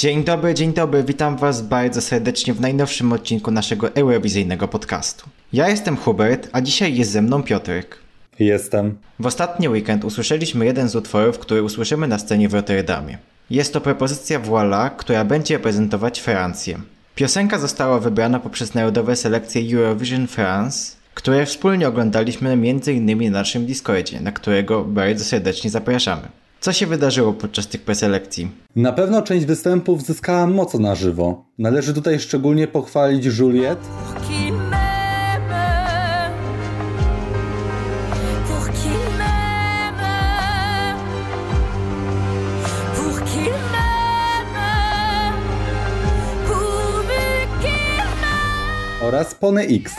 Dzień dobry, dzień dobry, witam Was bardzo serdecznie w najnowszym odcinku naszego eurowizyjnego podcastu. Ja jestem Hubert, a dzisiaj jest ze mną Piotrek. Jestem. W ostatni weekend usłyszeliśmy jeden z utworów, który usłyszymy na scenie w Rotterdamie. Jest to propozycja Voila, która będzie reprezentować Francję. Piosenka została wybrana poprzez narodowe selekcje Eurovision France, które wspólnie oglądaliśmy m.in. na naszym Discordzie, na którego bardzo serdecznie zapraszamy. Co się wydarzyło podczas tych preselekcji? Na pewno część występów zyskała moc na żywo. Należy tutaj szczególnie pochwalić Juliette. oraz Pony X.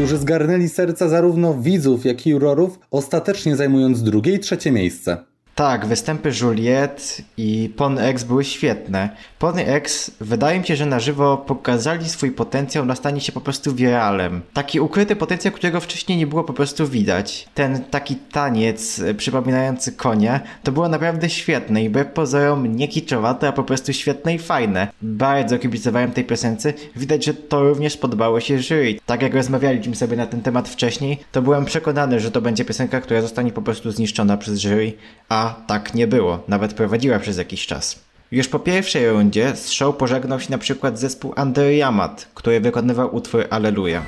którzy zgarnęli serca zarówno widzów, jak i jurorów, ostatecznie zajmując drugie i trzecie miejsce. Tak, występy Juliette i Pony X były świetne. Pony X wydaje mi się, że na żywo pokazali swój potencjał na stanie się po prostu wiralem. Taki ukryty potencjał, którego wcześniej nie było po prostu widać. Ten taki taniec e, przypominający konia, to było naprawdę świetne i wbrew pozorom nie kiczowate, a po prostu świetne i fajne. Bardzo kibicowałem tej piosence. Widać, że to również podobało się jury. Tak jak rozmawialiśmy sobie na ten temat wcześniej, to byłem przekonany, że to będzie piosenka, która zostanie po prostu zniszczona przez jury, a tak nie było, nawet prowadziła przez jakiś czas. Już po pierwszej rundzie z show pożegnał się na przykład zespół Under Yamat, który wykonywał utwór Alleluja.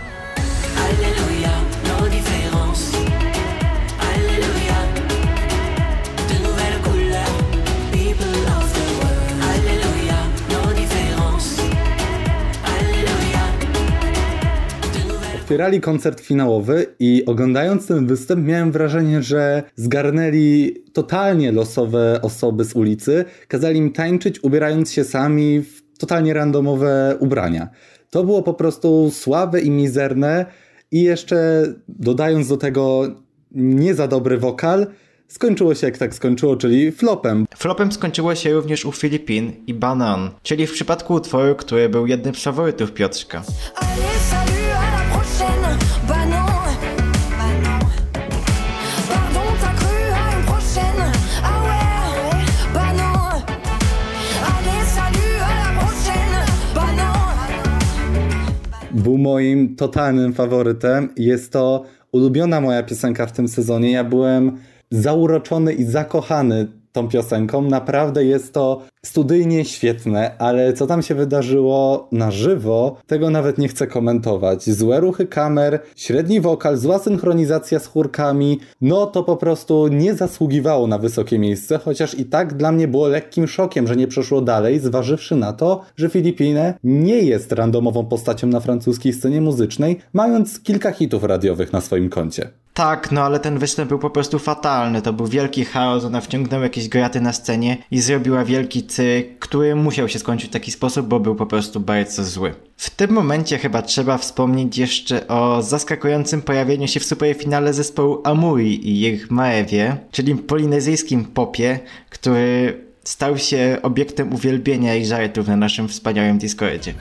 Otwierali koncert finałowy i oglądając ten występ miałem wrażenie, że zgarnęli totalnie losowe osoby z ulicy, kazali im tańczyć ubierając się sami w totalnie randomowe ubrania. To było po prostu słabe i mizerne i jeszcze dodając do tego nie za dobry wokal, skończyło się jak tak skończyło, czyli flopem. Flopem skończyło się również u Filipin i Banan, czyli w przypadku utworu, który był jednym z faworytów Piotrka. Był moim totalnym faworytem. Jest to ulubiona moja piosenka w tym sezonie. Ja byłem zauroczony i zakochany tą piosenką. Naprawdę jest to studyjnie świetne, ale co tam się wydarzyło na żywo, tego nawet nie chcę komentować. Złe ruchy kamer, średni wokal, zła synchronizacja z chórkami, no to po prostu nie zasługiwało na wysokie miejsce, chociaż i tak dla mnie było lekkim szokiem, że nie przeszło dalej, zważywszy na to, że Filipinę nie jest randomową postacią na francuskiej scenie muzycznej, mając kilka hitów radiowych na swoim koncie. Tak, no ale ten występ był po prostu fatalny. To był wielki chaos, ona wciągnęła jakieś graty na scenie i zrobiła wielki cyk, który musiał się skończyć w taki sposób, bo był po prostu bardzo zły. W tym momencie chyba trzeba wspomnieć jeszcze o zaskakującym pojawieniu się w superfinale zespołu Amuri i ich Maewie, czyli polinezyjskim popie, który stał się obiektem uwielbienia i żartów na naszym wspaniałym Discordzie.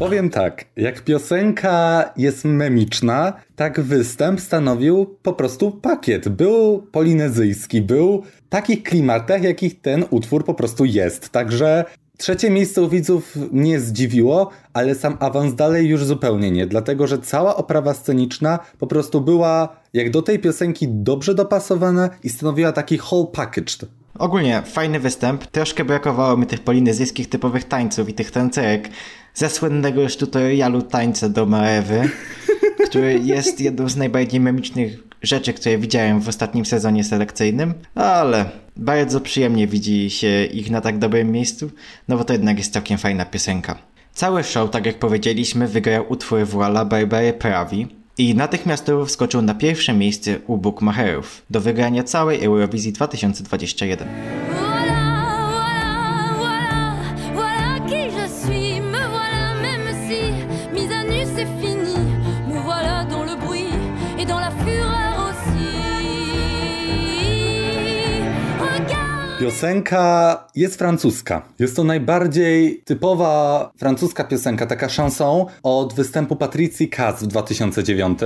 Powiem tak, jak piosenka jest memiczna, tak występ stanowił po prostu pakiet. Był polinezyjski, był w takich klimatach, jakich ten utwór po prostu jest. Także Trzecie miejsce u widzów nie zdziwiło, ale sam awans dalej już zupełnie nie, dlatego że cała oprawa sceniczna po prostu była jak do tej piosenki dobrze dopasowana i stanowiła taki whole package. Ogólnie fajny występ, troszkę brakowało mi tych polinezyjskich typowych tańców i tych tancerek ze słynnego już tutorialu tańca do Marewy, który jest jedną z najbardziej memicznych rzeczy, które widziałem w ostatnim sezonie selekcyjnym, ale bardzo przyjemnie widzi się ich na tak dobrym miejscu, no bo to jednak jest całkiem fajna piosenka. Cały show, tak jak powiedzieliśmy, wygrał utwór Voila Barbary Prawi i natychmiastowo wskoczył na pierwsze miejsce u Bookmacherów do wygrania całej Eurowizji 2021. Piosenka jest francuska. Jest to najbardziej typowa francuska piosenka, taka chanson od występu Patricji Kaz w 2009.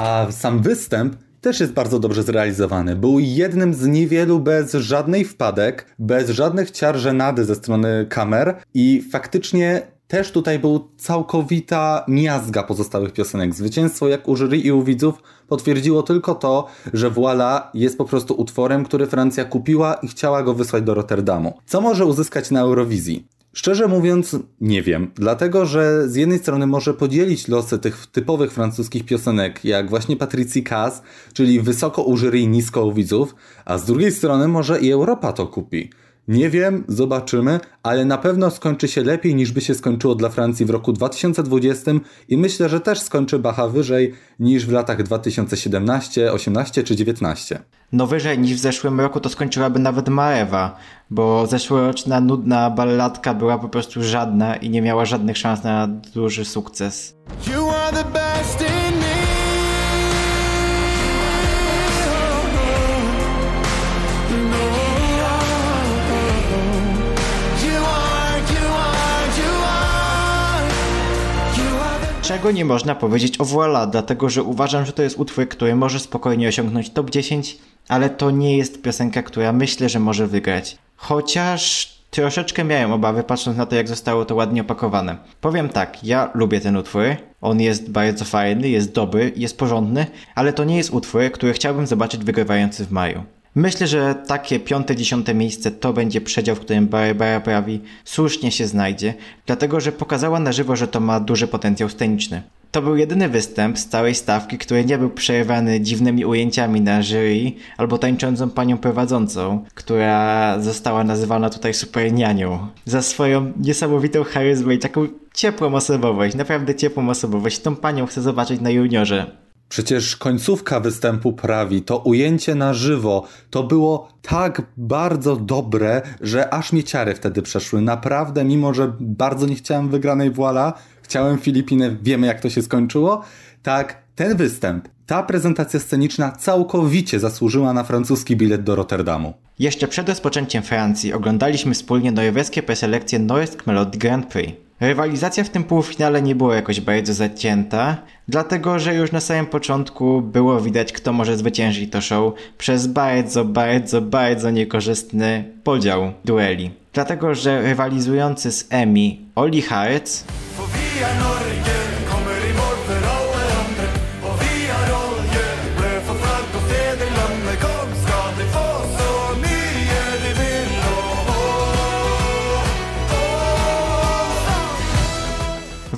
A sam występ też jest bardzo dobrze zrealizowany. Był jednym z niewielu bez żadnej wpadek, bez żadnych ciar żenady ze strony kamer i faktycznie też tutaj był całkowita miazga pozostałych piosenek. Zwycięstwo jak u jury i u widzów potwierdziło tylko to, że Voila jest po prostu utworem, który Francja kupiła i chciała go wysłać do Rotterdamu. Co może uzyskać na Eurowizji? Szczerze mówiąc, nie wiem, dlatego że z jednej strony może podzielić losy tych typowych francuskich piosenek, jak właśnie Patricji Kass, czyli wysoko u jury nisko u widzów, a z drugiej strony może i Europa to kupi. Nie wiem, zobaczymy, ale na pewno skończy się lepiej niż by się skończyło dla Francji w roku 2020 i myślę, że też skończy Bacha wyżej niż w latach 2017, 18 czy 19. No wyżej niż w zeszłym roku to skończyłaby nawet Marewa, bo zeszłoroczna nudna balladka była po prostu żadna i nie miała żadnych szans na duży sukces. Czego nie można powiedzieć o Voila, dlatego że uważam, że to jest utwór, który może spokojnie osiągnąć top 10, ale to nie jest piosenka, która myślę, że może wygrać. Chociaż troszeczkę miałem obawy, patrząc na to, jak zostało to ładnie opakowane. Powiem tak, ja lubię ten utwór, on jest bardzo fajny, jest dobry, jest porządny, ale to nie jest utwór, który chciałbym zobaczyć wygrywający w maju. Myślę, że takie piąte, dziesiąte miejsce to będzie przedział, w którym Barbara Prawi słusznie się znajdzie, dlatego że pokazała na żywo, że to ma duży potencjał sceniczny. To był jedyny występ z całej stawki, który nie był przerywany dziwnymi ujęciami na jury albo tańczącą panią prowadzącą, która została nazywana tutaj super nianią. Za swoją niesamowitą charyzmę i taką ciepłą osobowość, naprawdę ciepłą osobowość. Tą panią chcę zobaczyć na juniorze. Przecież końcówka występu prawi, to ujęcie na żywo, to było tak bardzo dobre, że aż mnie ciary wtedy przeszły. Naprawdę, mimo że bardzo nie chciałem wygranej Voila, chciałem Filipiny, wiemy jak to się skończyło, tak ten występ, ta prezentacja sceniczna całkowicie zasłużyła na francuski bilet do Rotterdamu. Jeszcze przed rozpoczęciem Francji oglądaliśmy wspólnie norweskie preselekcje Norsk Melody Grand Prix. Rywalizacja w tym półfinale nie była jakoś bardzo zacięta, dlatego że już na samym początku było widać, kto może zwyciężyć to show przez bardzo, bardzo, bardzo niekorzystny podział dueli. Dlatego, że rywalizujący z Emi Oli Hartz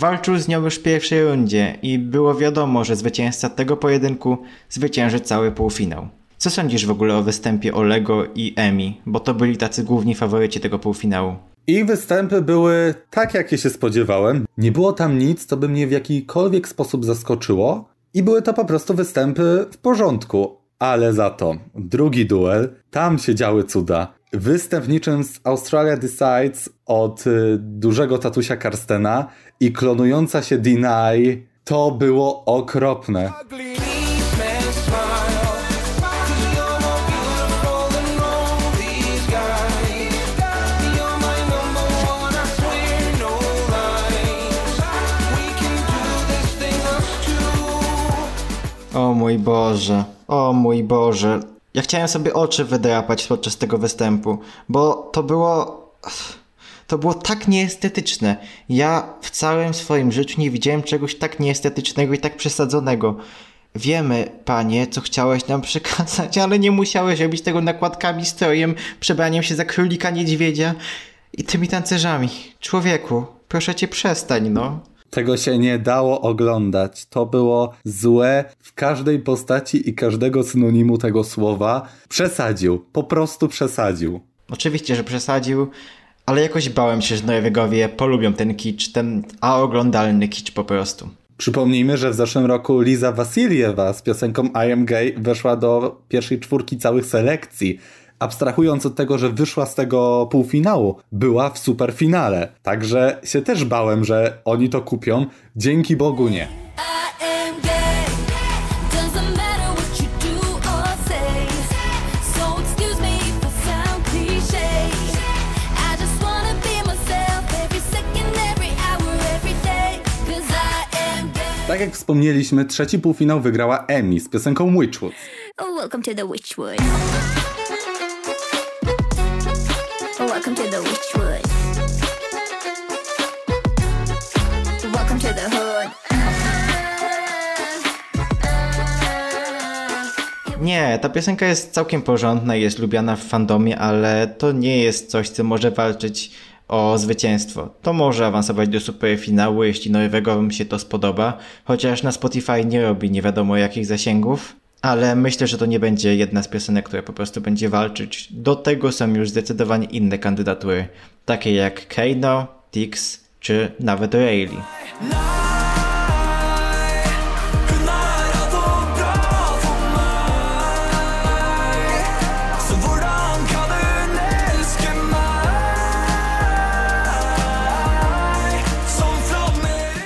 walczył z nią już w pierwszej rundzie i było wiadomo, że zwycięzca tego pojedynku zwycięży cały półfinał. Co sądzisz w ogóle o występie Olego i Emi, bo to byli tacy główni faworyci tego półfinału? Ich występy były tak, jakie się spodziewałem. Nie było tam nic, co by mnie w jakikolwiek sposób zaskoczyło. I były to po prostu występy w porządku. Ale za to drugi duel, tam się działy cuda. Występ niczym z Australia Decides od y, dużego tatusia Karstena i klonująca się Deny, to było okropne. O mój Boże, o mój Boże. Ja chciałem sobie oczy wydrapać podczas tego występu, bo to było... To było tak nieestetyczne. Ja w całym swoim życiu nie widziałem czegoś tak nieestetycznego i tak przesadzonego. Wiemy, panie, co chciałeś nam przekazać, ale nie musiałeś robić tego nakładkami, strojem, przebraniem się za królika niedźwiedzia i tymi tancerzami. Człowieku, proszę cię przestań, no. Tego się nie dało oglądać. To było złe w każdej postaci i każdego synonimu tego słowa. Przesadził, po prostu przesadził. Oczywiście, że przesadził, ale jakoś bałem się, że Norwegowie polubią ten kicz, ten aoglądalny kicz po prostu. Przypomnijmy, że w zeszłym roku Liza Wasiliewa z piosenką I Am Gay weszła do pierwszej czwórki całych selekcji, abstrahując od tego, że wyszła z tego półfinału, była w superfinale. Także się też bałem, że oni to kupią. Dzięki Bogu nie. Tak jak wspomnieliśmy, trzeci półfinał wygrała Emi z piosenką Witchwood. Welcome to the Witchwood. Nie, ta piosenka jest całkiem porządna jest lubiana w fandomie, ale to nie jest coś, co może walczyć o zwycięstwo. To może awansować do superfinału, jeśli nowego wam się to spodoba, chociaż na Spotify nie robi nie wiadomo jakich zasięgów. Ale myślę, że to nie będzie jedna z piosenek, która po prostu będzie walczyć. Do tego są już zdecydowanie inne kandydatury, takie jak Kano, Tix czy nawet Rayleigh.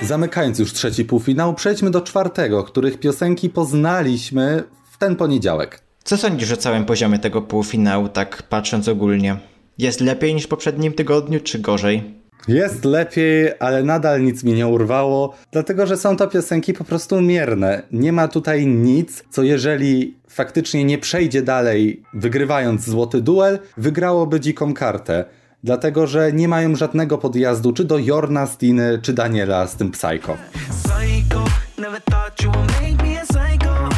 Zamykając już trzeci półfinał, przejdźmy do czwartego, których piosenki poznaliśmy w ten poniedziałek. Co sądzisz o całym poziomie tego półfinału, tak patrząc ogólnie? Jest lepiej niż w poprzednim tygodniu, czy gorzej? Jest lepiej, ale nadal nic mi nie urwało, dlatego że są to piosenki po prostu mierne. Nie ma tutaj nic, co jeżeli faktycznie nie przejdzie dalej, wygrywając złoty duel, wygrałoby dziką kartę. Dlatego, że nie mają żadnego podjazdu czy do Jorna, Stiny, czy Daniela z tym Psycho. psycho. Never thought you would make me a psycho.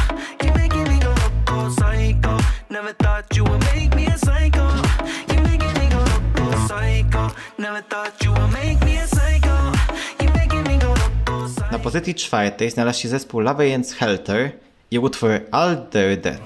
You making me go loco, psycho. Never thought you would make me a psycho. You making me go loco, psycho. Never thought you would make me a psycho. You making me go loco, psycho. Na pozycji czwartej znalazł się zespół Love Against Helter i utwór All They're Dead.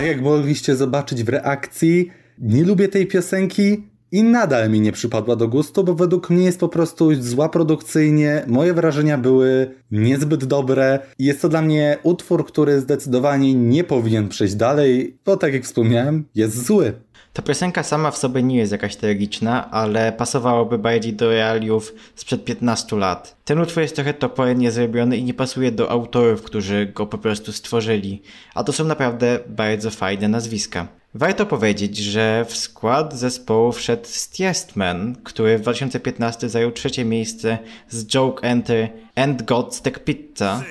Tak jak mogliście zobaczyć w reakcji, nie lubię tej piosenki i nadal mi nie przypadła do gustu, bo według mnie jest po prostu zła produkcyjnie. Moje wrażenia były niezbyt dobre. Jest to dla mnie utwór, który zdecydowanie nie powinien przejść dalej, bo tak jak wspomniałem, jest zły. Ta piosenka sama w sobie nie jest jakaś tragiczna, ale pasowałoby bardziej do realiów sprzed 15 lat. Ten utwór jest trochę topornie zrobiony i nie pasuje do autorów, którzy go po prostu stworzyli, a to są naprawdę bardzo fajne nazwiska. Warto powiedzieć, że w skład zespołu wszedł Stiestman, który w 2015 zajął trzecie miejsce z Joke Enter and God's Tech Pizza,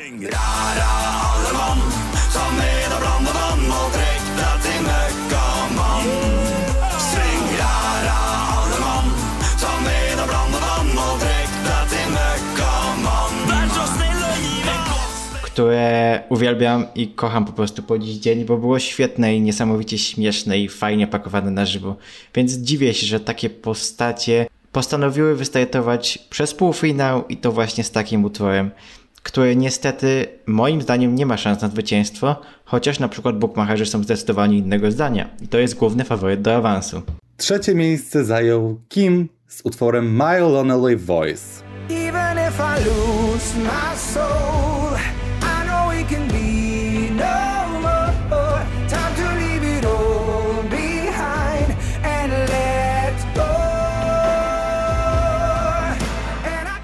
Som które uwielbiam i kocham po prostu po dziś dzień, bo było świetne i niesamowicie śmieszne i fajnie pakowane na żywo. Więc dziwię się, że takie postacie postanowiły wystartować przez półfinał i to właśnie z takim utworem, który niestety moim zdaniem nie ma szans na zwycięstwo, chociaż na przykład bookmacherzy są zdecydowanie innego zdania i to jest główny faworyt do awansu. Trzecie miejsce zajął Kim z utworem My Lonely Voice. Even if I lose my soul, can be no more. Time to leave it all behind and let go.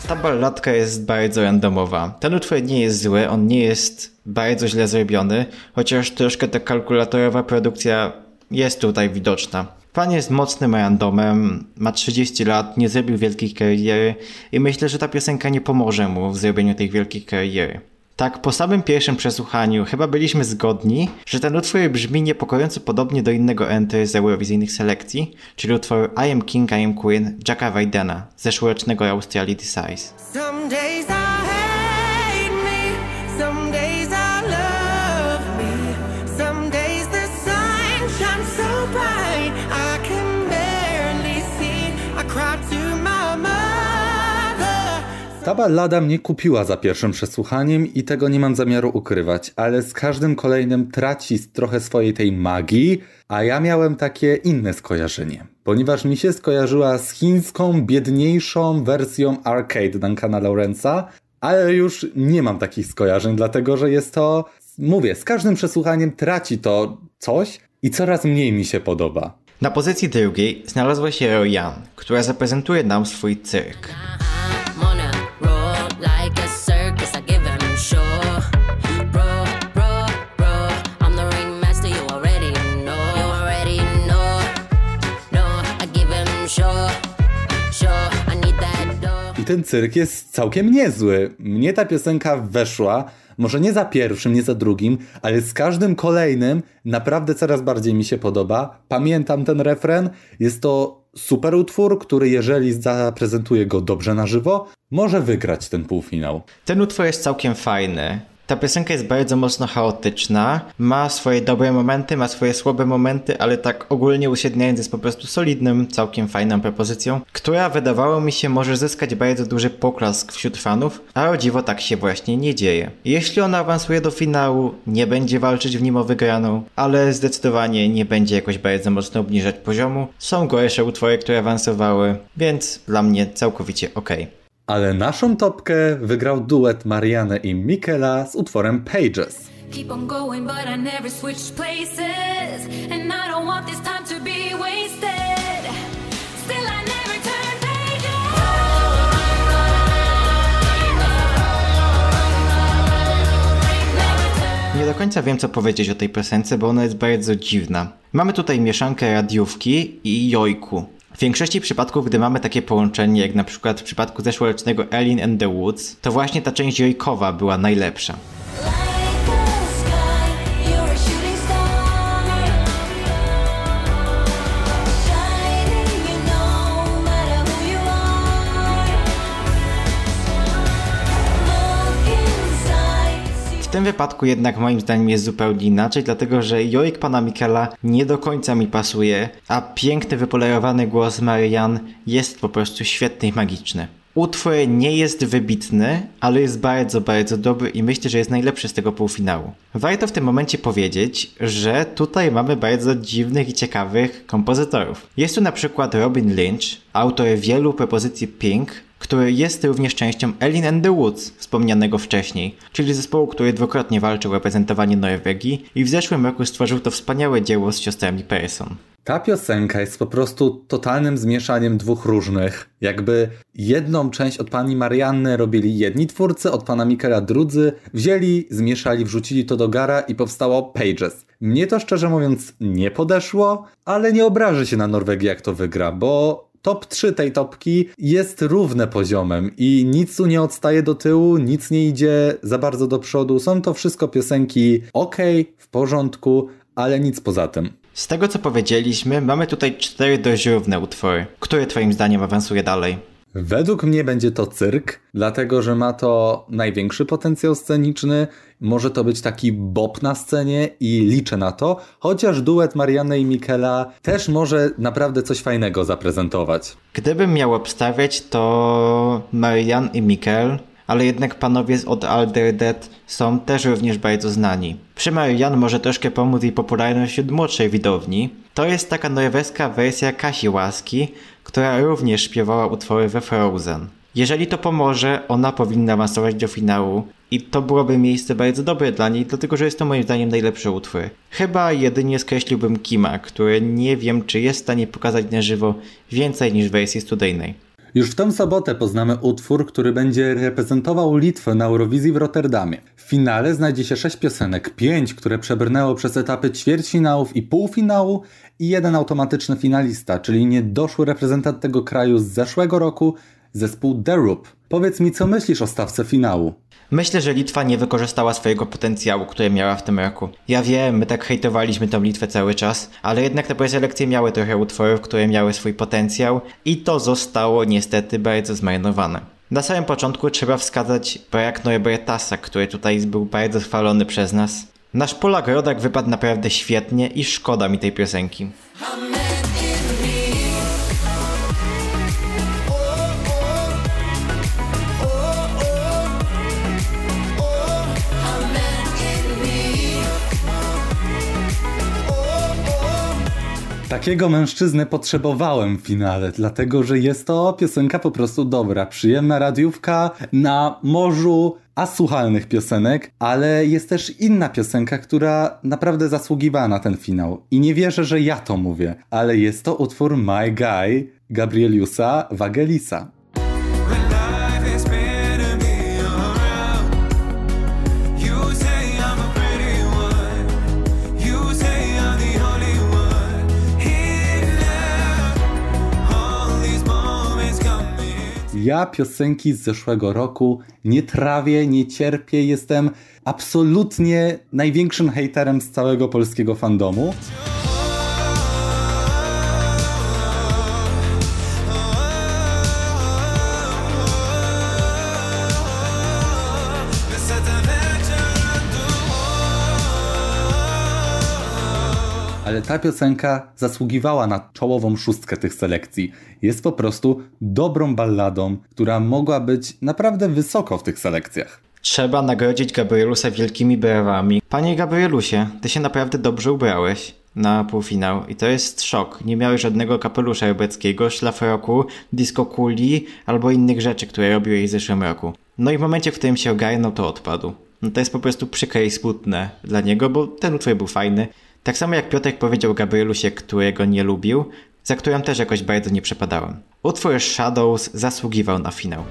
Ta balladka jest bardzo randomowa. Ten utwór nie jest zły, on nie jest bardzo źle zrobiony, chociaż troszkę ta kalkulatorowa produkcja jest tutaj widoczna. Pan jest mocnym randomem, ma 30 lat, nie zrobił wielkiej kariery i myślę, że ta piosenka nie pomoże mu w zrobieniu tej wielkiej kariery. Tak, po samym pierwszym przesłuchaniu chyba byliśmy zgodni, że ten utwór brzmi niepokojąco podobnie do innego entry z eurowizyjnych selekcji, czyli utwór I Am King, I Am Queen Jacka Wydena z zeszłorocznego Australity Size. Ta ballada mnie kupiła za pierwszym przesłuchaniem i tego nie mam zamiaru ukrywać, ale z każdym kolejnym traci trochę swojej tej magii, a ja miałem takie inne skojarzenie, ponieważ mi się skojarzyła z chińską, biedniejszą wersją arcade Duncana Lawrence'a, ale już nie mam takich skojarzeń, dlatego że jest to, mówię, z każdym przesłuchaniem traci to coś i coraz mniej mi się podoba. Na pozycji drugiej znalazła się Royan, która zaprezentuje nam swój cyrk. Ten cyrk jest całkiem niezły. Mnie ta piosenka weszła, może nie za pierwszym, nie za drugim, ale z każdym kolejnym naprawdę coraz bardziej mi się podoba. Pamiętam ten refren. Jest to super utwór, który jeżeli zaprezentuje go dobrze na żywo, może wygrać ten półfinał. Ten utwór jest całkiem fajny. Ta piosenka jest bardzo mocno chaotyczna, ma swoje dobre momenty, ma swoje słabe momenty, ale tak ogólnie uśredniając jest po prostu solidnym, całkiem fajną propozycją, która wydawało mi się może zyskać bardzo duży poklask wśród fanów, a o dziwo tak się właśnie nie dzieje. Jeśli ona awansuje do finału, nie będzie walczyć w nim o wygraną, ale zdecydowanie nie będzie jakoś bardzo mocno obniżać poziomu. Są gorsze utwory, które awansowały, więc dla mnie całkowicie okej. Ale naszą topkę wygrał duet Marianne i Mikela z utworem Pages. Keep on going, but I never switched places. And I don't want this time to be wasted. Still, I never turn pages. Nie do końca wiem, co powiedzieć o tej piosence, bo ona jest bardzo dziwna. Mamy tutaj mieszankę radiówki i jojku. W większości przypadków, gdy mamy takie połączenie, jak na przykład w przypadku zeszłorocznego Elin and the Woods, to właśnie ta część jojkowa była najlepsza. Tym wypadku jednak moim zdaniem jest zupełnie inaczej, dlatego że jojk pana Mikela nie do końca mi pasuje, a piękny, wypolerowany głos Marian jest po prostu świetny i magiczny. Utwór nie jest wybitny, ale jest bardzo, bardzo dobry i myślę, że jest najlepszy z tego półfinału. Warto w tym momencie powiedzieć, że tutaj mamy bardzo dziwnych i ciekawych kompozytorów. Jest tu na przykład Robin Lynch, autor wielu propozycji Pink, który jest również częścią Elin and the Woods, wspomnianego wcześniej, czyli zespołu, który dwukrotnie walczył o reprezentowanie Norwegii i w zeszłym roku stworzył to wspaniałe dzieło z siostrami Persson. Ta piosenka jest po prostu totalnym zmieszaniem dwóch różnych. Jakby jedną część od pani Marianny robili jedni twórcy, od pana Mikela drudzy, wzięli, zmieszali, wrzucili to do gara i powstało Pages. Mnie to szczerze mówiąc nie podeszło, ale nie obrażę się na Norwegię jak to wygra, bo top 3 tej topki jest równe poziomem i nic tu nie odstaje do tyłu, nic nie idzie za bardzo do przodu. Są to wszystko piosenki ok, w porządku, ale nic poza tym. Z tego co powiedzieliśmy, mamy tutaj cztery dość równe utwory. Który twoim zdaniem awansuje dalej? Według mnie będzie to cyrk, dlatego że ma to największy potencjał sceniczny. Może to być taki bop na scenie i liczę na to, chociaż duet Marianny i Mikela też może naprawdę coś fajnego zaprezentować. Gdybym miał obstawiać, to Marian i Mikkel, ale jednak panowie od Alder Dead są też również bardzo znani. Przy Marian może troszkę pomóc jej popularność wśród młodszej widowni. To jest taka norweska wersja Kasi Łaski, która również śpiewała utwory we Frozen. Jeżeli to pomoże, ona powinna awansować do finału i to byłoby miejsce bardzo dobre dla niej, dlatego że jest to moim zdaniem najlepszy utwór. Chyba jedynie skreśliłbym Kima, który nie wiem czy jest w stanie pokazać na żywo więcej niż w wersji studyjnej. Już w tę sobotę poznamy utwór, który będzie reprezentował Litwę na Eurowizji w Rotterdamie. W finale znajdzie się sześć piosenek, pięć, które przebrnęło przez etapy ćwierćfinałów i półfinału i jeden automatyczny finalista, czyli niedoszły reprezentant tego kraju z zeszłego roku, zespół Roop. Powiedz mi, co myślisz o stawce finału? Myślę, że Litwa nie wykorzystała swojego potencjału, który miała w tym roku. Ja wiem, my tak hejtowaliśmy tą Litwę cały czas, ale jednak te preselekcje miały trochę utworów, które miały swój potencjał i to zostało niestety bardzo zmarnowane. Na samym początku trzeba wskazać brak Norbertasa, który tutaj był bardzo chwalony przez nas. Nasz Polak Rodak wypadł naprawdę świetnie i szkoda mi tej piosenki. Takiego mężczyzny potrzebowałem w finale, dlatego że jest to piosenka po prostu dobra, przyjemna radiówka na morzu asłuchalnych piosenek, ale jest też inna piosenka, która naprawdę zasługiwała na ten finał. I nie wierzę, że ja to mówię, ale jest to utwór My Guy Gabrieliusa Wagelisa. Ja piosenki z zeszłego roku nie trawię, nie cierpię, jestem absolutnie największym hejterem z całego polskiego fandomu. Ale ta piosenka zasługiwała na czołową szóstkę tych selekcji. Jest po prostu dobrą balladą, która mogła być naprawdę wysoko w tych selekcjach. Trzeba nagrodzić Gabrielusa wielkimi brawami. Panie Gabrielusie, ty się naprawdę dobrze ubrałeś na półfinał i to jest szok. Nie miałeś żadnego kapelusza rebeckiego, szlafroku, disco kuli albo innych rzeczy, które robiłeś w zeszłym roku. No i w momencie, w którym się ogarnął, to odpadł. No to jest po prostu przykre i smutne dla niego, bo ten utwór był fajny. Tak samo jak Piotrek powiedział Gabrielusie, którego nie lubił, za którym też jakoś bardzo nie przepadałem. Utwór Shadows zasługiwał na finał.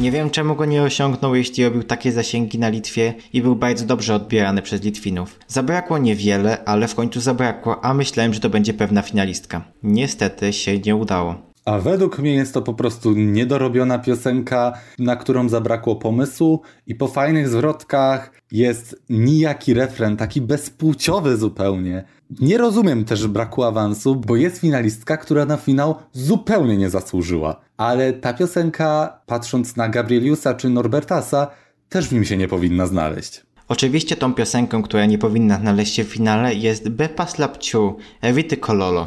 Nie wiem czemu go nie osiągnął, jeśli robił takie zasięgi na Litwie i był bardzo dobrze odbierany przez Litwinów. Zabrakło niewiele, ale w końcu zabrakło, a myślałem, że to będzie pewna finalistka. Niestety się nie udało. A według mnie jest to po prostu niedorobiona piosenka, na którą zabrakło pomysłu i po fajnych zwrotkach jest nijaki refren, taki bezpłciowy zupełnie. Nie rozumiem też braku awansu, bo jest finalistka, która na finał zupełnie nie zasłużyła. Ale ta piosenka, patrząc na Gabrieliusa czy Norbertasa, też w nim się nie powinna znaleźć. Oczywiście tą piosenką, która nie powinna znaleźć się w finale jest Bepa Slapciu, Evity Kololo.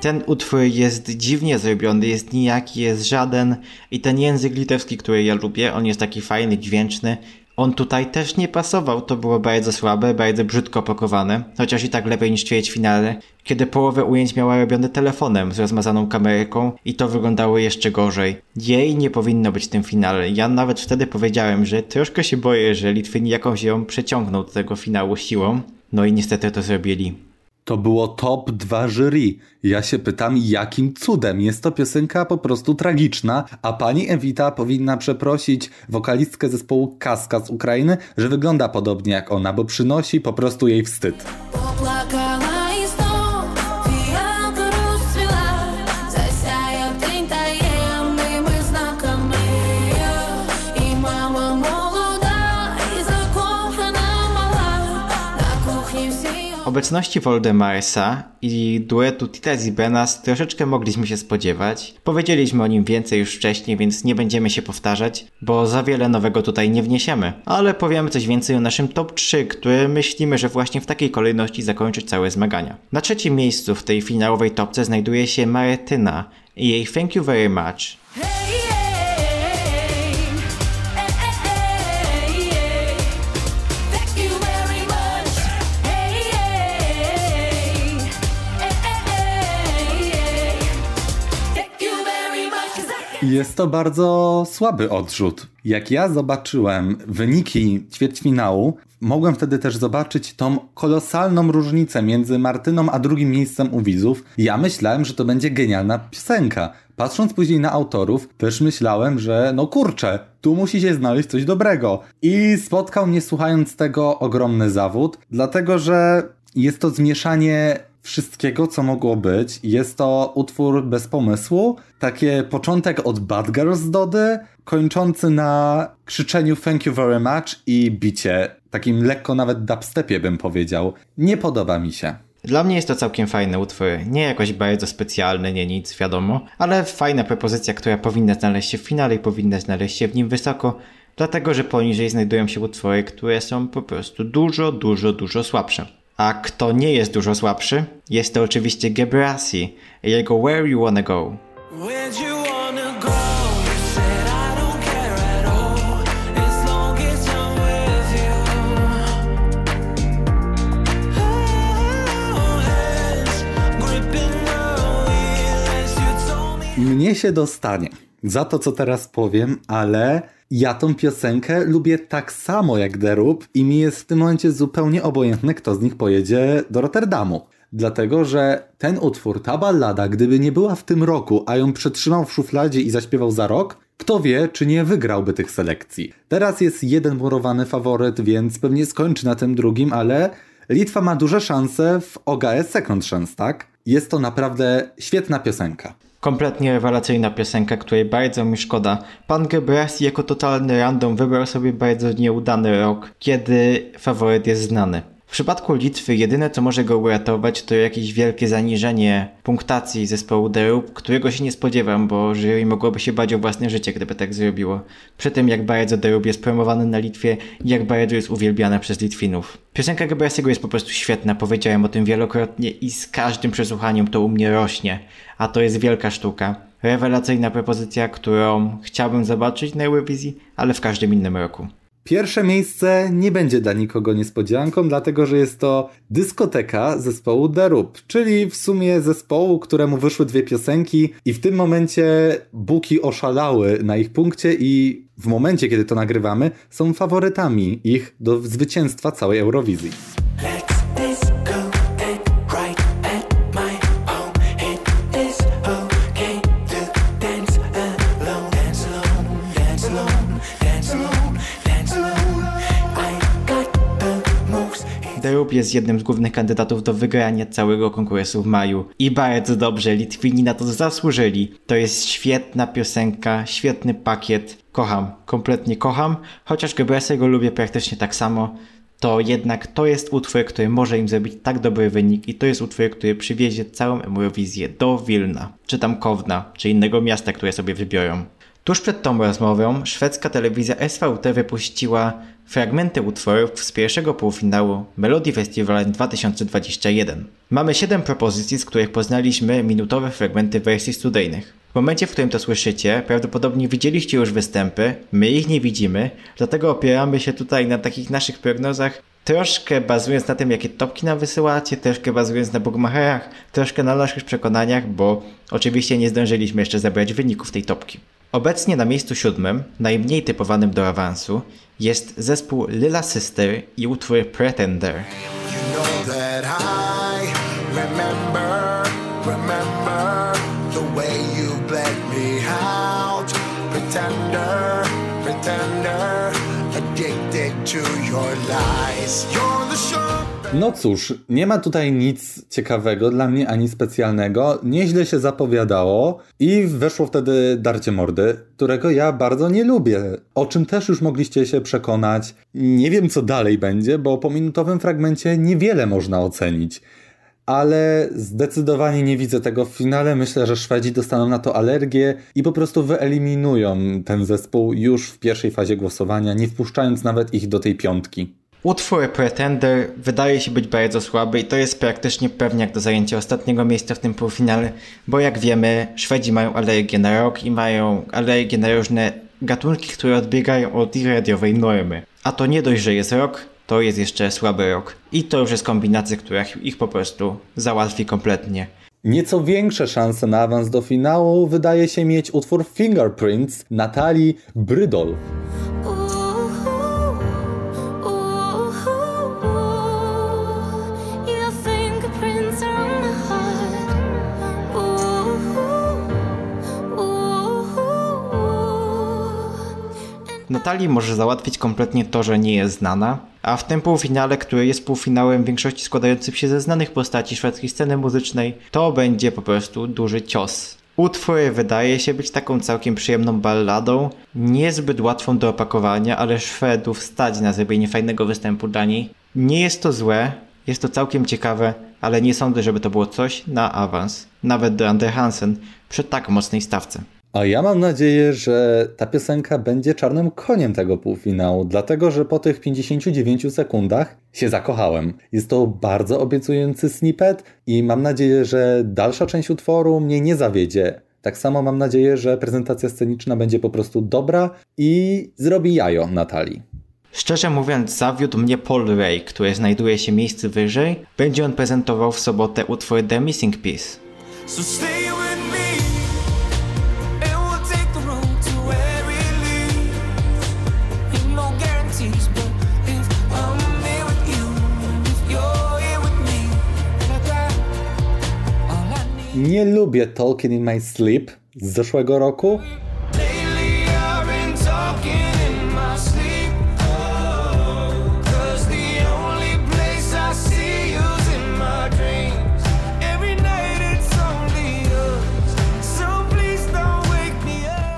Ten utwór jest dziwnie zrobiony, jest nijaki, jest żaden i ten język litewski, który ja lubię, on jest taki fajny, dźwięczny. On tutaj też nie pasował, to było bardzo słabe, bardzo brzydko pakowane, chociaż i tak lepiej niż ćwierćfinale, kiedy połowę ujęć miała robione telefonem z rozmazaną kamerką i to wyglądało jeszcze gorzej. Jej nie powinno być w tym finale. Ja nawet wtedy powiedziałem, że troszkę się boję, że Litwini jakąś ją przeciągną do tego finału siłą. No i niestety to zrobili. To było top 2 jury. Ja się pytam, jakim cudem? Jest to piosenka po prostu tragiczna, a pani Ewita powinna przeprosić wokalistkę zespołu Kaska z Ukrainy, że wygląda podobnie jak ona, bo przynosi po prostu jej wstyd. Popłaka. Obecności Voldemarsa i duetu Titas i Benas troszeczkę mogliśmy się spodziewać. Powiedzieliśmy o nim więcej już wcześniej, więc nie będziemy się powtarzać, bo za wiele nowego tutaj nie wniesiemy. Ale powiemy coś więcej o naszym top 3, które myślimy, że właśnie w takiej kolejności zakończy całe zmagania. Na trzecim miejscu w tej finałowej topce znajduje się Maretyna i jej Thank You Very Much. Hey, Jest to bardzo słaby odrzut. Jak ja zobaczyłem wyniki ćwierćfinału, mogłem wtedy też zobaczyć tą kolosalną różnicę między Martyną a drugim miejscem u widzów. Ja myślałem, że to będzie genialna piosenka. Patrząc później na autorów, też myślałem, że no kurczę, tu musi się znaleźć coś dobrego. I spotkał mnie słuchając tego ogromny zawód, dlatego że jest to zmieszanie wszystkiego, co mogło być. Jest to utwór bez pomysłu. Takie początek od Bad Girls Dody, kończący na krzyczeniu thank you very much i bicie. Takim lekko nawet dubstepie bym powiedział. Nie podoba mi się. Dla mnie jest to całkiem fajny utwór. Nie jakoś bardzo specjalny, nie nic, wiadomo, ale fajna propozycja, która powinna znaleźć się w finale i powinna znaleźć się w nim wysoko, dlatego że poniżej znajdują się utwory, które są po prostu dużo, dużo, dużo słabsze. A kto nie jest dużo słabszy, jest to oczywiście Gebrasi i jego Where You Wanna Go. Mnie się dostanie. Za to, co teraz powiem, ale ja tą piosenkę lubię tak samo jak Derub i mi jest w tym momencie zupełnie obojętne, kto z nich pojedzie do Rotterdamu. Dlatego, że ten utwór, ta ballada, gdyby nie była w tym roku, a ją przetrzymał w szufladzie i zaśpiewał za rok, kto wie, czy nie wygrałby tych selekcji. Teraz jest jeden murowany faworyt, więc pewnie skończy na tym drugim, ale Litwa ma duże szanse w OGS Second Chance, tak? Jest to naprawdę świetna piosenka. Kompletnie rewelacyjna piosenka, której bardzo mi szkoda. Pan Gebrasi jako totalny random wybrał sobie bardzo nieudany rok, kiedy faworyt jest znany. W przypadku Litwy jedyne co może go uratować to jakieś wielkie zaniżenie punktacji zespołu Roop, którego się nie spodziewam, bo jury mogłoby się bać o własne życie, gdyby tak zrobiło. Przy tym jak bardzo Roop jest promowany na Litwie i jak bardzo jest uwielbiany przez Litwinów. Piosenka Gebrasiego jest po prostu świetna, powiedziałem o tym wielokrotnie i z każdym przesłuchaniem to u mnie rośnie, a to jest wielka sztuka. Rewelacyjna propozycja, którą chciałbym zobaczyć na Eurowizji, ale w każdym innym roku. Pierwsze miejsce nie będzie dla nikogo niespodzianką, dlatego że jest to dyskoteka zespołu The czyli w sumie zespołu, któremu wyszły dwie piosenki i w tym momencie Buki oszalały na ich punkcie i w momencie, kiedy to nagrywamy, są faworytami ich do zwycięstwa całej Eurowizji. Let's Roop jest jednym z głównych kandydatów do wygrania całego konkursu w maju. I bardzo dobrze, Litwini na to zasłużyli. To jest świetna piosenka, świetny pakiet. Kocham, kompletnie kocham. Chociaż Gebrasiego lubię praktycznie tak samo, to jednak to jest utwór, który może im zrobić tak dobry wynik i to jest utwór, który przywiezie całą Eurowizję do Wilna, czy tam Kowna, czy innego miasta, które sobie wybiorą. Tuż przed tą rozmową szwedzka telewizja SVT wypuściła fragmenty utworów z pierwszego półfinału Melody Festival 2021. Mamy 7 propozycji, z których poznaliśmy minutowe fragmenty wersji studyjnych. W momencie, w którym to słyszycie, prawdopodobnie widzieliście już występy, my ich nie widzimy, dlatego opieramy się tutaj na takich naszych prognozach, troszkę bazując na tym, jakie topki nam wysyłacie, troszkę bazując na bugmacherach, troszkę na naszych przekonaniach, bo oczywiście nie zdążyliśmy jeszcze zebrać wyników tej topki. Obecnie na miejscu siódmym, najmniej typowanym do awansu, jest zespół Lila Sister i utwór Pretender. You know that I remember, remember the way you bled me out. Pretender, pretender, addicted to your lies. You're the sharp. No cóż, nie ma tutaj nic ciekawego dla mnie ani specjalnego. Nieźle się zapowiadało i weszło wtedy Darcie Mordy, którego ja bardzo nie lubię. O czym też już mogliście się przekonać. Nie wiem co dalej będzie, bo po minutowym fragmencie niewiele można ocenić. Ale zdecydowanie nie widzę tego w finale. Myślę, że Szwedzi dostaną na to alergię i po prostu wyeliminują ten zespół już w pierwszej fazie głosowania, nie wpuszczając nawet ich do tej piątki. Utwór Pretender wydaje się być bardzo słaby i to jest praktycznie pewniak do zajęcia ostatniego miejsca w tym półfinale, bo jak wiemy, Szwedzi mają alergię na rock i mają alergię na różne gatunki, które odbiegają od ich radiowej normy. A to nie dość, że jest rock, to jest jeszcze słaby rock. I to już jest kombinacja, która ich po prostu załatwi kompletnie. Nieco większe szanse na awans do finału wydaje się mieć utwór Fingerprints Natalii Brydol. Natalii może załatwić kompletnie to, że nie jest znana, a w tym półfinale, który jest półfinałem większości składającym się ze znanych postaci szwedzkiej sceny muzycznej, to będzie po prostu duży cios. Utwór wydaje się być taką całkiem przyjemną balladą, niezbyt łatwą do opakowania, ale Szwedów stać na zrobienie fajnego występu dla niej. Nie jest to złe, Jest to całkiem ciekawe, ale nie sądzę, żeby to było coś na awans, nawet do Ander Hansen, przy tak mocnej stawce. A ja mam nadzieję, że ta piosenka będzie czarnym koniem tego półfinału, dlatego że po tych 59 sekundach się zakochałem. Jest to bardzo obiecujący snippet i mam nadzieję, że dalsza część utworu mnie nie zawiedzie. Tak samo mam nadzieję, że prezentacja sceniczna będzie po prostu dobra i zrobi jajo Natalii. Szczerze mówiąc, zawiódł mnie Paul Ray, który znajduje się miejsce wyżej. Będzie on prezentował w sobotę utwór The Missing Piece. So Nie lubię Talking in My Sleep z zeszłego roku.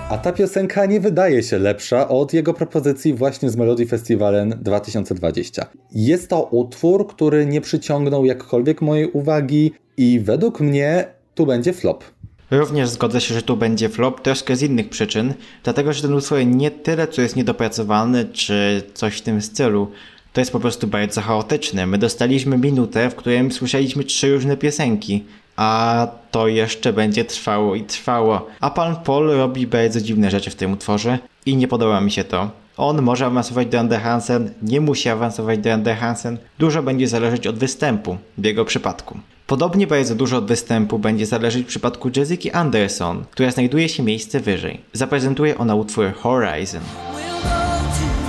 A ta piosenka nie wydaje się lepsza od jego propozycji właśnie z Melody Festivalen 2020. Jest to utwór, który nie przyciągnął jakkolwiek mojej uwagi i według mnie tu będzie flop. Również zgodzę się, że tu będzie flop troszkę z innych przyczyn, dlatego że ten utwór nie tyle, co jest niedopracowany, czy coś w tym stylu. To jest po prostu bardzo chaotyczne. My dostaliśmy minutę, w którym słyszeliśmy trzy różne piosenki, a to jeszcze będzie trwało i trwało. A pan Paul robi bardzo dziwne rzeczy w tym utworze i nie podoba mi się to. On może awansować do Ander Hansen, nie musi awansować do Ander Hansen. Dużo będzie zależeć od występu w jego przypadku. Podobnie bardzo dużo od występu będzie zależeć w przypadku Jessica Anderson, która znajduje się miejsce wyżej. Zaprezentuje ona utwór Horizon. We'll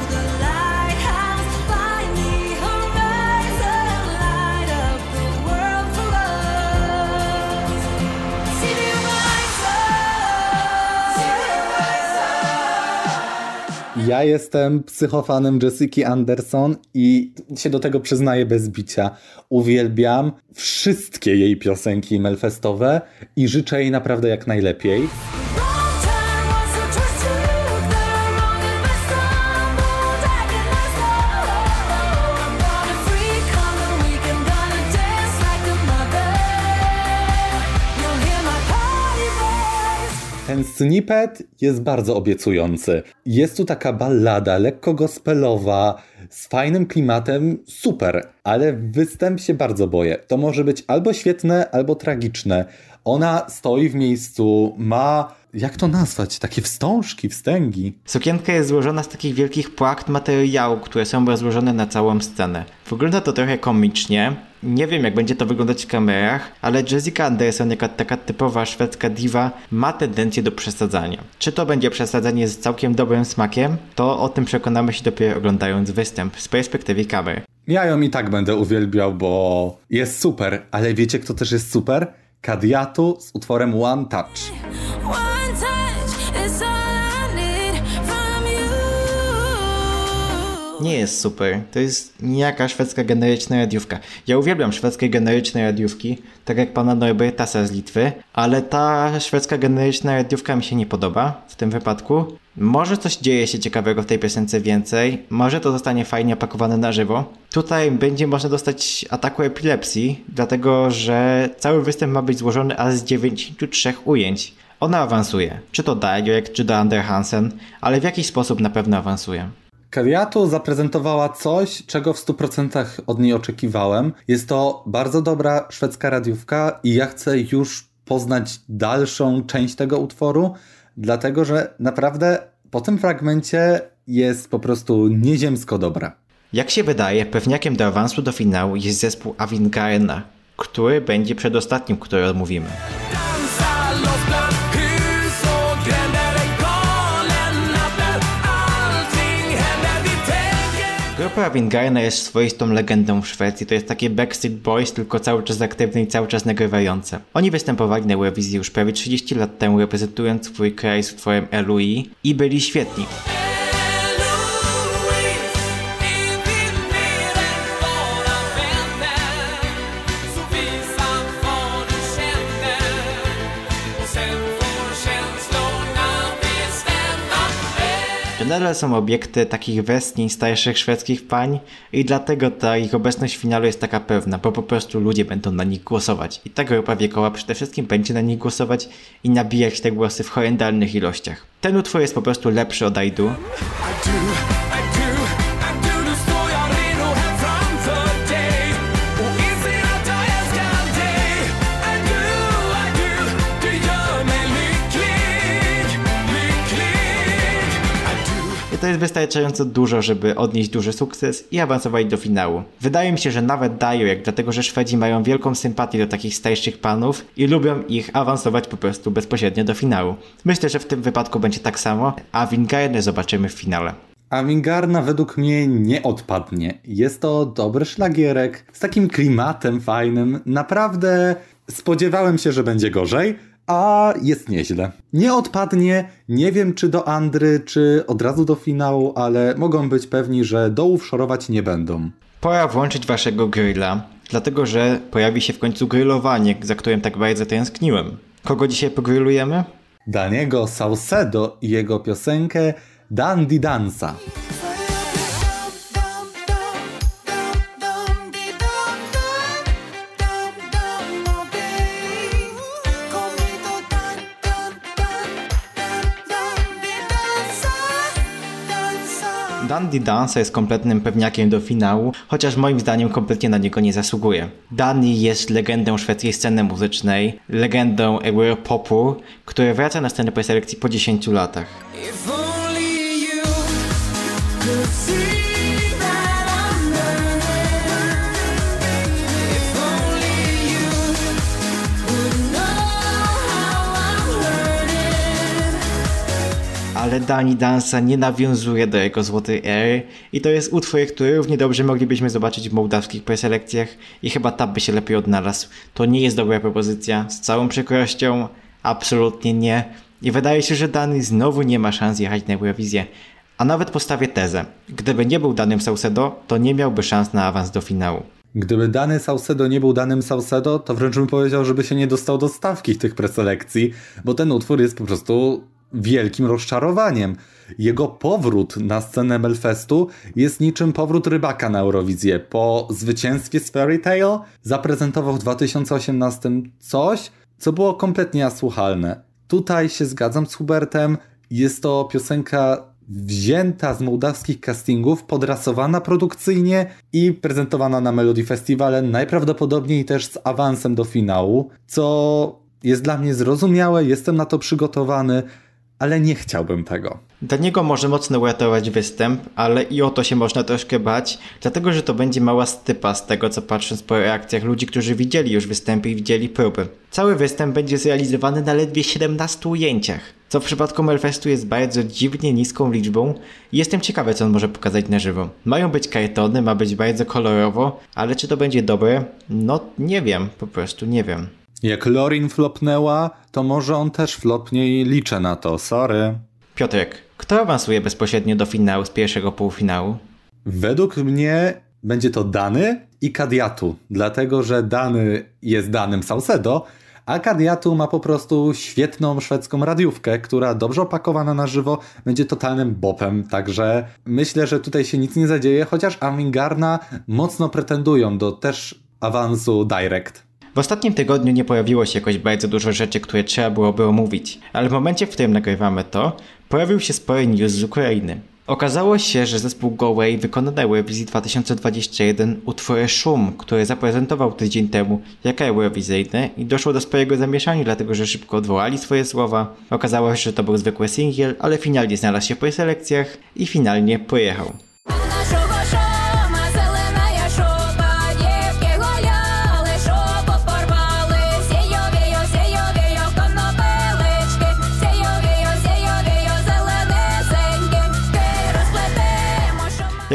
Ja jestem psychofanem Jessica Anderson i się do tego przyznaję bez bicia. Uwielbiam wszystkie jej piosenki melfestowe i życzę jej naprawdę jak najlepiej. Ten snippet jest bardzo obiecujący. Jest tu taka ballada, lekko gospelowa, z fajnym klimatem, super, ale występ się bardzo boję. To może być albo świetne, albo tragiczne. Ona stoi w miejscu, ma, jak to nazwać, takie wstążki, wstęgi. Sukienka jest złożona z takich wielkich płakt materiału, które są rozłożone na całą scenę. Wygląda to trochę komicznie. Nie wiem, jak będzie to wyglądać w kamerach, ale Jessica Anderson, jako taka typowa szwedzka diva, ma tendencję do przesadzania. Czy to będzie przesadzanie z całkiem dobrym smakiem? To o tym przekonamy się dopiero oglądając występ z perspektywy kamer. Ja ją i tak będę uwielbiał, bo jest super, ale wiecie kto też jest super? Kadiatu z utworem One Touch. One. Nie jest super. To jest nijaka szwedzka generyczna radiówka. Ja uwielbiam szwedzkie generyczne radiówki, tak jak pana Norbertasa z Litwy, ale ta szwedzka generyczna radiówka mi się nie podoba w tym wypadku. Może coś dzieje się ciekawego w tej piosence więcej, może to zostanie fajnie opakowane na żywo. Tutaj będzie można dostać ataku epilepsji, dlatego że cały występ ma być złożony aż z 93 ujęć. Ona awansuje, czy to Direct, czy do Ander Hansen, ale w jakiś sposób na pewno awansuje. Kariatu zaprezentowała coś, czego w 100% od niej oczekiwałem. Jest to bardzo dobra szwedzka radiówka i ja chcę już poznać dalszą część tego utworu, dlatego że naprawdę po tym fragmencie jest po prostu nieziemsko dobra. Jak się wydaje, pewniakiem do awansu do finału jest zespół Avingarena, który będzie przedostatnim, który omówimy. Grupa Avingarena jest swoistą legendą w Szwecji. To jest takie Backstreet Boys, tylko cały czas aktywne i cały czas nagrywające. Oni występowali na Eurowizji już prawie 30 lat temu, reprezentując swój kraj z utworem LUI i byli świetni. Nadal są obiekty takich westchnień starszych szwedzkich pań i dlatego ta ich obecność w finale jest taka pewna, bo po prostu ludzie będą na nich głosować. I ta grupa wiekowa przede wszystkim będzie na nich głosować i nabijać te głosy w horrendalnych ilościach. Ten utwór jest po prostu lepszy od I do, I do, to jest wystarczająco dużo, żeby odnieść duży sukces i awansować do finału. Wydaje mi się, że nawet dają, jak dlatego, że Szwedzi mają wielką sympatię do takich starszych panów i lubią ich awansować po prostu bezpośrednio do finału. Myślę, że w tym wypadku będzie tak samo, a Wingardę zobaczymy w finale. A Wingarna według mnie nie odpadnie. Jest to dobry szlagierek z takim klimatem fajnym. Naprawdę spodziewałem się, że będzie gorzej, a jest nieźle. Nie odpadnie, nie wiem czy do Andry, czy od razu do finału, ale mogą być pewni, że dołów szorować nie będą. Pora włączyć waszego grilla, dlatego że pojawi się w końcu grillowanie, za którym tak bardzo tęskniłem. Kogo dzisiaj pogrillujemy? Daniego Saucedo i jego piosenkę Dandy Dansa. Dandy Dansa jest kompletnym pewniakiem do finału, chociaż moim zdaniem kompletnie na niego nie zasługuje. Danny jest legendą szwedzkiej sceny muzycznej, legendą Europopu, który wraca na scenę preselekcji po 10 latach. Ale Danny Dansa nie nawiązuje do jego złotej ery i to jest utwór, który równie dobrze moglibyśmy zobaczyć w mołdawskich preselekcjach i chyba tam by się lepiej odnalazł. To nie jest dobra propozycja, z całą przykrością, absolutnie nie. I wydaje się, że Danny znowu nie ma szans jechać na Eurowizję. A nawet postawię tezę. Gdyby nie był danym Saucedo, to nie miałby szans na awans do finału. Gdyby dany Saucedo nie był danym Saucedo, to wręcz bym powiedział, żeby się nie dostał do stawki tych preselekcji, bo ten utwór jest po prostu wielkim rozczarowaniem. Jego powrót na scenę Belfestu jest niczym powrót rybaka na Eurowizję. Po zwycięstwie z Fairy Tale zaprezentował w 2018 coś, co było kompletnie asłuchalne. Tutaj się zgadzam z Hubertem. Jest to piosenka wzięta z mołdawskich castingów, podrasowana produkcyjnie i prezentowana na Melody Festiwale, najprawdopodobniej też z awansem do finału, co jest dla mnie zrozumiałe, jestem na to przygotowany, ale nie chciałbym tego. Dla niego może mocno uratować występ, ale i o to się można troszkę bać, dlatego że to będzie mała stypa z tego, co patrząc po reakcjach ludzi, którzy widzieli już występy i widzieli próby. Cały występ będzie zrealizowany na ledwie 17 ujęciach, co w przypadku Melfestu jest bardzo dziwnie niską liczbą i jestem ciekawy, co on może pokazać na żywo. Mają być kartony, ma być bardzo kolorowo, ale czy to będzie dobre? No nie wiem, po prostu nie wiem. Jak Lorin flopnęła, to może on też flopnie i liczę na to, sorry. Piotrek, kto awansuje bezpośrednio do finału z pierwszego półfinału? Według mnie będzie to Dany i Kadiatu, dlatego że Dany jest danym Saucedo, a Kadiatu ma po prostu świetną szwedzką radiówkę, która dobrze opakowana na żywo będzie totalnym bopem, także myślę, że tutaj się nic nie zadzieje, chociaż Amingarna mocno pretendują do też awansu direct. W ostatnim tygodniu nie pojawiło się jakoś bardzo dużo rzeczy, które trzeba byłoby omówić, ale w momencie, w którym nagrywamy to, pojawił się spory news z Ukrainy. Okazało się, że zespół Go Away wykona na Eurowizji 2021 utwór Szum, który zaprezentował tydzień temu jako eurowizyjny i doszło do swojego zamieszania, dlatego że szybko odwołali swoje słowa. Okazało się, że to był zwykły singiel, ale finalnie znalazł się po selekcjach i finalnie pojechał.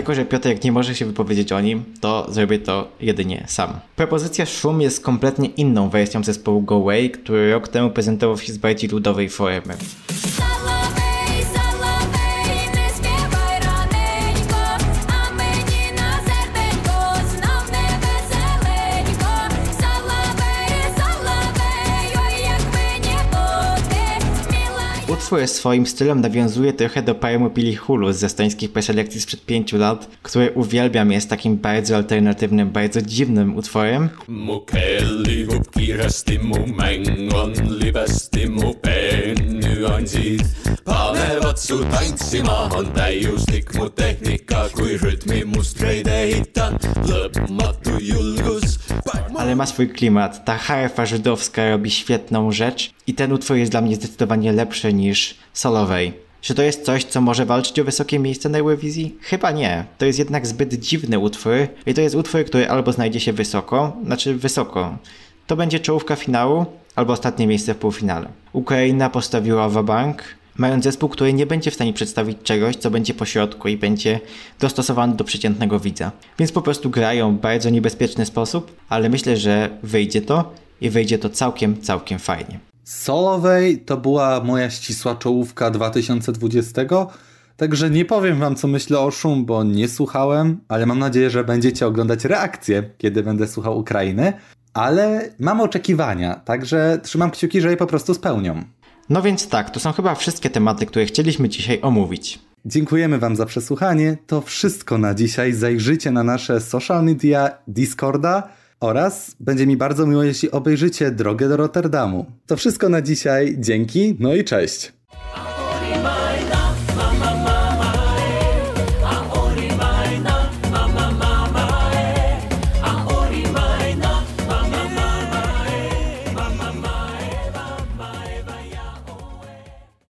Jako, że Piotrek nie może się wypowiedzieć o nim, to zrobię to jedynie sam. Propozycja Szum jest kompletnie inną wersją zespołu Go Away, który rok temu prezentował się z bardziej ludowej formy. Maxwell swoim stylem nawiązuje trochę do poemu Billy Hulu z estońskich preselekcji sprzed pięciu lat, który uwielbiam, jest takim bardzo alternatywnym, bardzo dziwnym utworem. Mengon panevad su tantsima, on täiuslik mu tehnika, kui rütmi mustreid ehitan, lõpmatu julgus. ale ma swój klimat. Ta harfa żydowska robi świetną rzecz i ten utwór jest dla mnie zdecydowanie lepszy niż solowej. Czy to jest coś, co może walczyć o wysokie miejsce na Eurowizji? Chyba nie. To jest jednak zbyt dziwny utwór i to jest utwór, który albo znajdzie się wysoko, znaczy wysoko. To będzie czołówka finału albo ostatnie miejsce w półfinale. Ukraina postawiła wabank, mając zespół, który nie będzie w stanie przedstawić czegoś, co będzie po środku i będzie dostosowany do przeciętnego widza. Więc po prostu grają w bardzo niebezpieczny sposób, ale myślę, że wyjdzie to i wyjdzie to całkiem, całkiem fajnie. Solowej to była moja ścisła czołówka 2020, także nie powiem wam co myślę o Szum, bo nie słuchałem, ale mam nadzieję, że będziecie oglądać reakcję, kiedy będę słuchał Ukrainy, ale mam oczekiwania, także trzymam kciuki, że je po prostu spełnią. No więc tak, to są chyba wszystkie tematy, które chcieliśmy dzisiaj omówić. Dziękujemy Wam za przesłuchanie. To wszystko na dzisiaj. Zajrzyjcie na nasze social media, Discorda oraz będzie mi bardzo miło, jeśli obejrzycie drogę do Rotterdamu. To wszystko na dzisiaj. Dzięki, no i cześć.